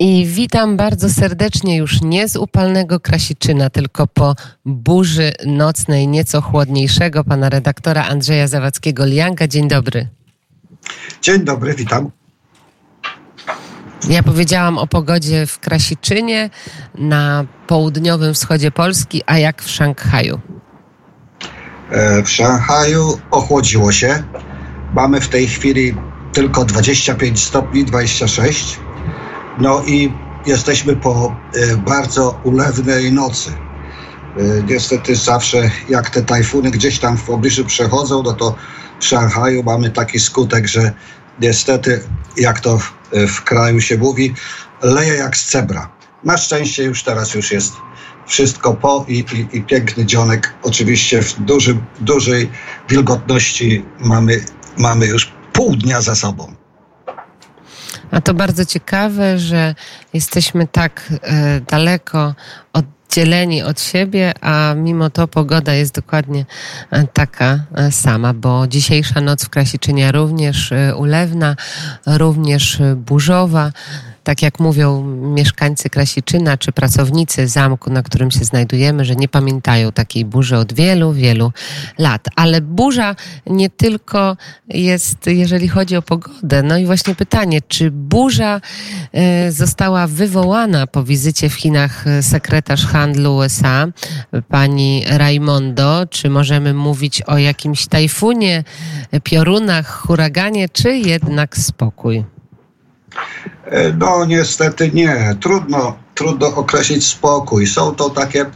I witam bardzo serdecznie już nie z upalnego Krasiczyna, tylko po burzy nocnej, nieco chłodniejszego pana redaktora Andrzeja Zawadzkiego-Lianka. Dzień dobry. Dzień dobry, witam. Ja powiedziałam o pogodzie w Krasiczynie, na południowym wschodzie Polski, a jak w Szanghaju? E, w Szanghaju ochłodziło się. Mamy w tej chwili tylko 25 stopni, 26 no i jesteśmy po e, bardzo ulewnej nocy. E, niestety zawsze jak te tajfuny gdzieś tam w pobliżu przechodzą, no to w Szanghaju mamy taki skutek, że niestety, jak to w kraju się mówi, leje jak z cebra. Na szczęście już teraz już jest wszystko po i, i, i piękny dzionek. Oczywiście w dużym, dużej wilgotności mamy, mamy już pół dnia za sobą. A to bardzo ciekawe, że jesteśmy tak e, daleko oddzieleni od siebie, a mimo to pogoda jest dokładnie e, taka e, sama, bo dzisiejsza noc w Krasiczynie również ulewna, również burzowa tak jak mówią mieszkańcy Krasiczyna czy pracownicy zamku, na którym się znajdujemy, że nie pamiętają takiej burzy od wielu, wielu lat. Ale burza nie tylko jest, jeżeli chodzi o pogodę. No i właśnie pytanie, czy burza e, została wywołana po wizycie w Chinach sekretarz handlu USA, pani Raimondo, czy możemy mówić o jakimś tajfunie, piorunach, huraganie, czy jednak spokój? E, no niestety nie. Trudno, trudno określić spokój. Są to takie,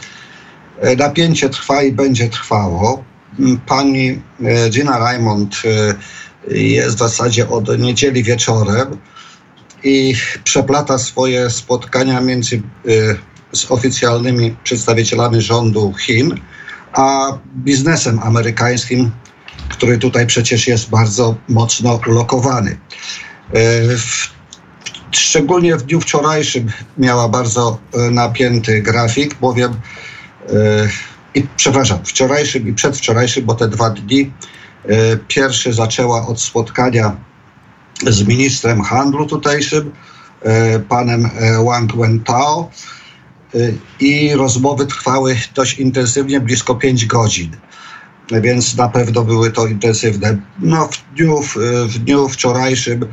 e, napięcie trwa i będzie trwało. Mm, pani e, Gina Raymond jest w zasadzie od niedzieli wieczorem i przeplata swoje spotkania między z oficjalnymi przedstawicielami rządu Chin, a biznesem amerykańskim, który tutaj przecież jest bardzo mocno ulokowany. Szczególnie w dniu wczorajszym miała bardzo e, napięty grafik, bowiem e, i przepraszam, wczorajszym i przedwczorajszym, bo te dwa dni. E, pierwszy zaczęła od spotkania z ministrem handlu tutejszym, panem Wang Wentao i rozmowy trwały dość intensywnie, blisko 5 godzin. Więc na pewno były to intensywne. No, w dniu, w dniu wczorajszym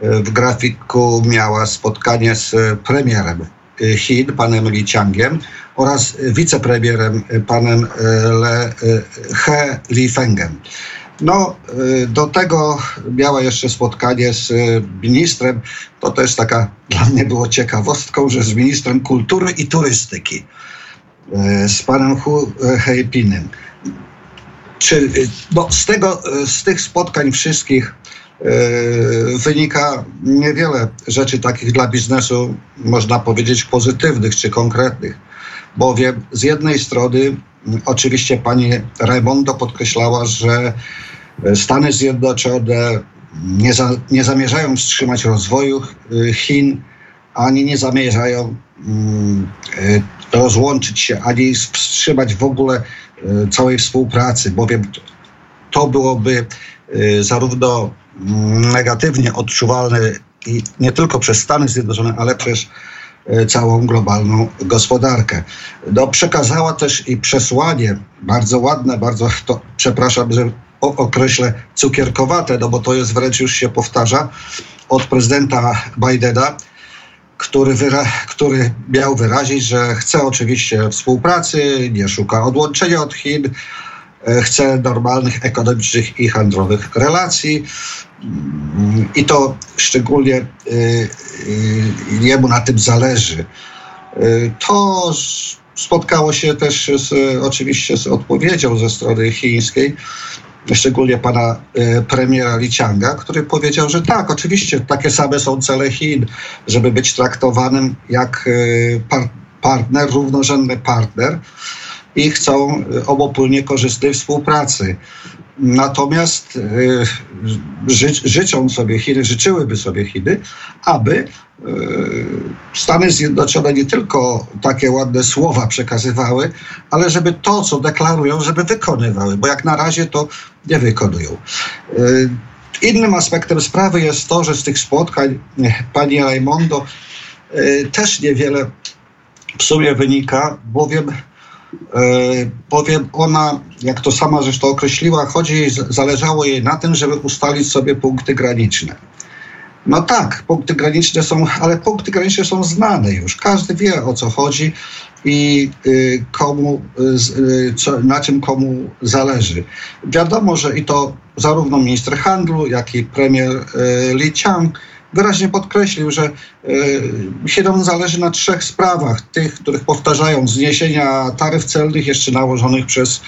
w grafiku miała spotkanie z premierem Chin, panem Li Qiangiem oraz wicepremierem panem Le He Lifengem. No, do tego miała jeszcze spotkanie z ministrem. To też taka dla mnie było ciekawostką, że z ministrem kultury i turystyki, z panem Hu Heipinem. Czy, no, z, tego, z tych spotkań wszystkich wynika niewiele rzeczy takich dla biznesu, można powiedzieć, pozytywnych czy konkretnych. Bowiem z jednej strony oczywiście pani Raimondo podkreślała, że Stany Zjednoczone nie, za, nie zamierzają wstrzymać rozwoju e, Chin, ani nie zamierzają mm, e, rozłączyć się, ani wstrzymać w ogóle całej współpracy, bowiem to byłoby zarówno negatywnie odczuwalny i nie tylko przez Stany Zjednoczone, ale przez e, całą globalną gospodarkę. No, przekazała też i przesłanie bardzo ładne, bardzo to, przepraszam, że określę cukierkowate, no bo to jest wręcz już się powtarza, od prezydenta Bidena, który, wyra- który miał wyrazić, że chce oczywiście współpracy, nie szuka odłączenia od Chin, chce normalnych ekonomicznych i handlowych relacji. I to szczególnie e, e, jemu na tym zależy. To spotkało się też z, oczywiście z odpowiedzią ze strony chińskiej, szczególnie pana premiera Li Qianga, który powiedział, że tak, oczywiście takie same są cele Chin, żeby być traktowanym jak partner, równorzędny partner i chcą e, obopólnie korzystnej współpracy. Natomiast e, ży, życzą sobie Chiny, życzyłyby sobie Chiny, aby e, Stany Zjednoczone nie tylko takie ładne słowa przekazywały, ale żeby to, co deklarują, żeby wykonywały, bo jak na razie to nie wykonują. Innym aspektem sprawy jest to, że z tych spotkań pani Raimondo też niewiele w sumie wynika, bowiem bowiem ona, jak to sama zresztą określiła, chodzi, zależało jej na tym, żeby ustalić sobie punkty graniczne. No tak, punkty graniczne są, ale punkty graniczne są znane już. Każdy wie o co chodzi i y, komu, y, co, na czym komu zależy. Wiadomo, że i to zarówno minister handlu, jak i premier y, Li Qiang wyraźnie podkreślił, że Chinom zależy na trzech sprawach. Tych, których powtarzają zniesienia taryf celnych jeszcze nałożonych przez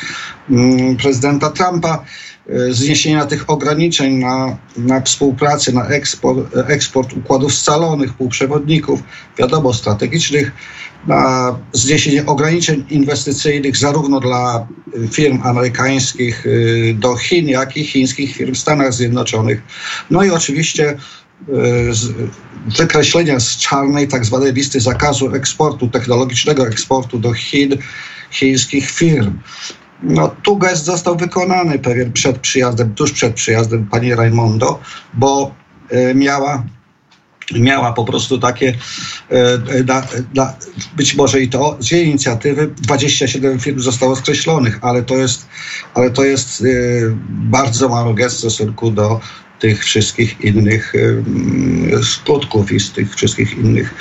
mm, prezydenta Trumpa, E, zniesienia tych ograniczeń na, na współpracę, na eksport, eksport układów scalonych, półprzewodników, wiadomo, strategicznych, na zniesienie ograniczeń inwestycyjnych zarówno dla firm amerykańskich e, do Chin, jak i chińskich firm w Stanach Zjednoczonych. No i oczywiście e, wykreślenia z czarnej tak zwanej listy zakazu eksportu, technologicznego eksportu do Chin, chińskich firm. No, tu gest został wykonany pewien przed przyjazdem, tuż przed przyjazdem pani Raimondo, bo e, miała miała po prostu takie, e, być może i to z jej inicjatywy 27 firm zostało skreślonych, ale to jest, ale to jest bardzo mały gest w stosunku do tych wszystkich innych skutków i z tych wszystkich innych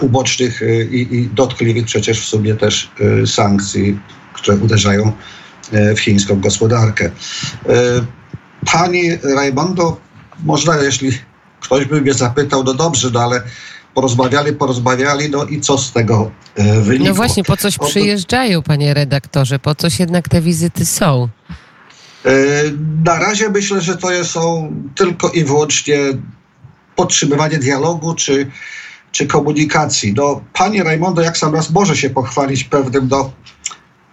ubocznych i, i dotkliwych przecież w sobie też sankcji, które uderzają w chińską gospodarkę. Pani Raimondo, można, jeśli ktoś by mnie zapytał, no dobrze, no ale porozmawiali, porozmawiali, no i co z tego wynikło? No właśnie, po coś przyjeżdżają, panie redaktorze, po coś jednak te wizyty są? E, na razie myślę, że to są tylko i wyłącznie podtrzymywanie dialogu czy, czy komunikacji. No, panie Rajmondo, jak sam raz może się pochwalić pewnym, do,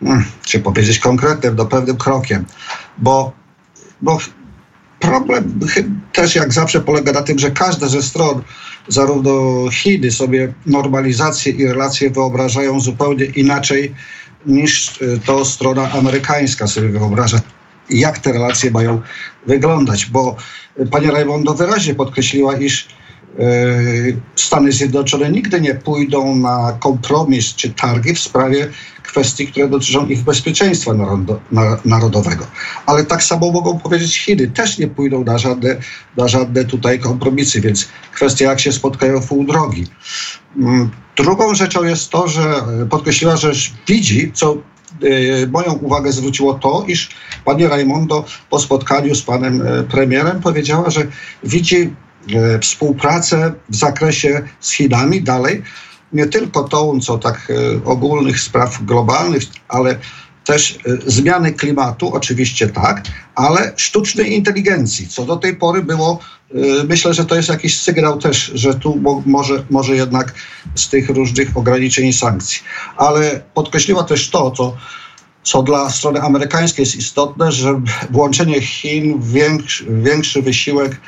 hmm, czy powiedzieć konkretnym, do pewnym krokiem, bo, bo problem też jak zawsze polega na tym, że każda ze stron, zarówno Chiny sobie normalizację i relacje wyobrażają zupełnie inaczej niż to strona amerykańska sobie wyobraża jak te relacje mają wyglądać, bo pani Raymondo wyraźnie podkreśliła, iż e, Stany Zjednoczone nigdy nie pójdą na kompromis czy targi w sprawie kwestii, które dotyczą ich bezpieczeństwa narodowego. Ale tak samo mogą powiedzieć Chiny, też nie pójdą na żadne, na żadne tutaj kompromisy, więc kwestia jak się spotkają w pół drogi. Mm, drugą rzeczą jest to, że podkreśliła, że widzi, co moją uwagę zwróciło to, iż pani Raimondo po spotkaniu z panem e, premierem powiedziała, że widzi e, współpracę w zakresie z Chinami dalej, nie tylko tą, co tak e, ogólnych spraw globalnych, ale też zmiany klimatu, oczywiście tak, ale sztucznej inteligencji, co do tej pory było, myślę, że to jest jakiś sygnał też, że tu mo może, może jednak z tych różnych ograniczeń i sankcji. Ale podkreśliła też to, co co dla strony amerykańskiej jest istotne, że włączenie Chin w większy, większy wysiłek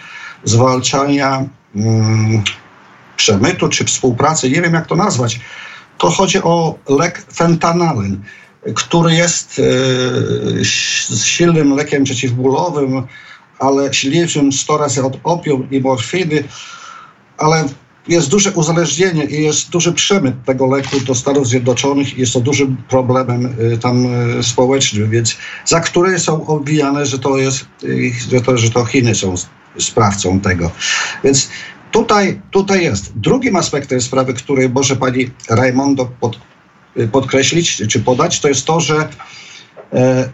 zwalczania mm, przemytu czy współpracy, nie wiem jak to nazwać, to chodzi o lek fentanylin, który jest e, silnym lekiem przeciwbólowym, ale silniejszym 100 razy od opium i morfiny, ale jest duże uzależnienie i jest duży przemyt tego leku do Stanów Zjednoczonych i jest to dużym problemem y, tam y, społecznym, więc za które są obwijane, że to jest, że to, że to Chiny są sprawcą tego. Więc tutaj, tutaj jest. Drugim aspektem sprawy, który może pani Raimondo pod, podkreślić czy podać, to jest to, że e,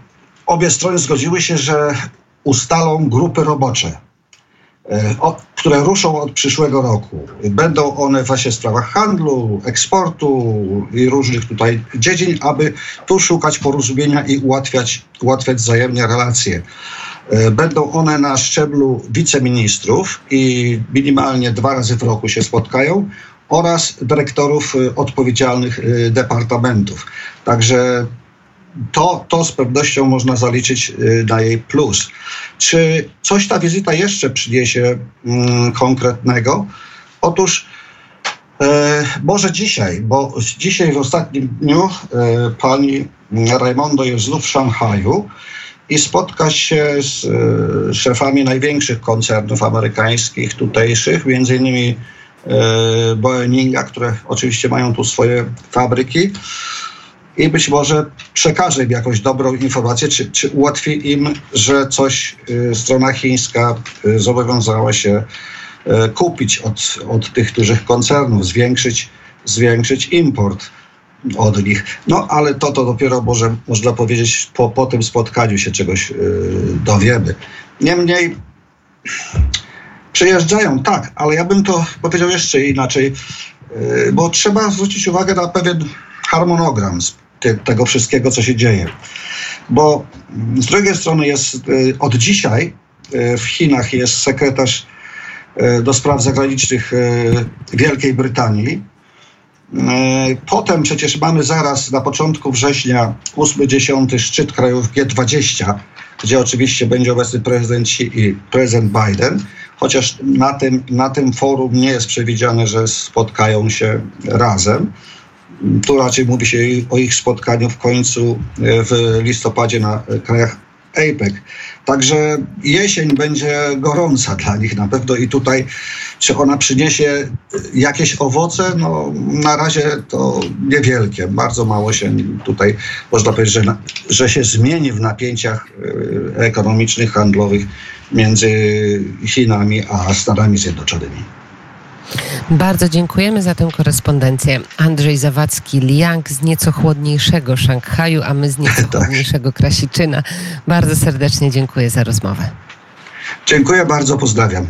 obie strony zgodziły się, że ustalą grupy robocze E, które ruszą od przyszłego roku. Będą one właśnie w sprawach handlu, eksportu i różnych tutaj dziedzin, aby tu szukać porozumienia i ułatwiać, ułatwiać wzajemnie relacje. E, będą one na szczeblu wiceministrów i minimalnie dwa razy w roku się spotkają oraz dyrektorów e, odpowiedzialnych departamentów. Także to, to z pewnością można zaliczyć y, na jej plus. Czy coś ta wizyta jeszcze przyniesie mm, konkretnego? Otóż e, może dzisiaj, bo dzisiaj w ostatnim dniu e, pani Raimondo jest znów w Szanghaju i spotka się z e, szefami największych koncernów amerykańskich tutejszych, między innymi Boeinga, które oczywiście mają tu swoje fabryki i być może przekaże im jakąś dobrą informację, czy, czy ułatwi im, że coś strona chińska zobowiązała się kupić od, od tych dużych koncernów, zwiększyć, zwiększyć import od nich. No ale to, to dopiero może można powiedzieć po, po tym spotkaniu się czegoś dowiemy. Niemniej przyjeżdżają, tak, ale ja bym to powiedział jeszcze inaczej, yy, bo trzeba zwrócić uwagę na pewien harmonogram te, tego wszystkiego, co się dzieje. Bo z drugiej strony jest yy, od dzisiaj yy, w Chinach jest sekretarz do spraw zagranicznych Wielkiej Brytanii, potem przecież mamy zaraz na początku września 8-10 szczyt krajów G20, gdzie oczywiście będzie obecny prezydent Xi i prezydent Biden, chociaż na tym, na tym forum nie jest przewidziane, że spotkają się razem. Tu raczej mówi się o ich spotkaniu w końcu e, w listopadzie na krajach APEC. Także jesień będzie gorąca dla nich na pewno i tutaj czy ona przyniesie jakieś owoce? No na razie to niewielkie. Bardzo mało się tutaj można powiedzieć, że, że się zmieni w napięciach e, ekonomicznych, handlowych między Chinami a Stanami Zjednoczonymi. Bardzo dziękujemy za tę korespondencję. Andrzej Zawadzki-Liang z nieco chłodniejszego Szanghaju, a my z nieco tak. chłodniejszego Krasiczyna. Bardzo serdecznie dziękuję za rozmowę. Dziękuję bardzo, pozdrawiam.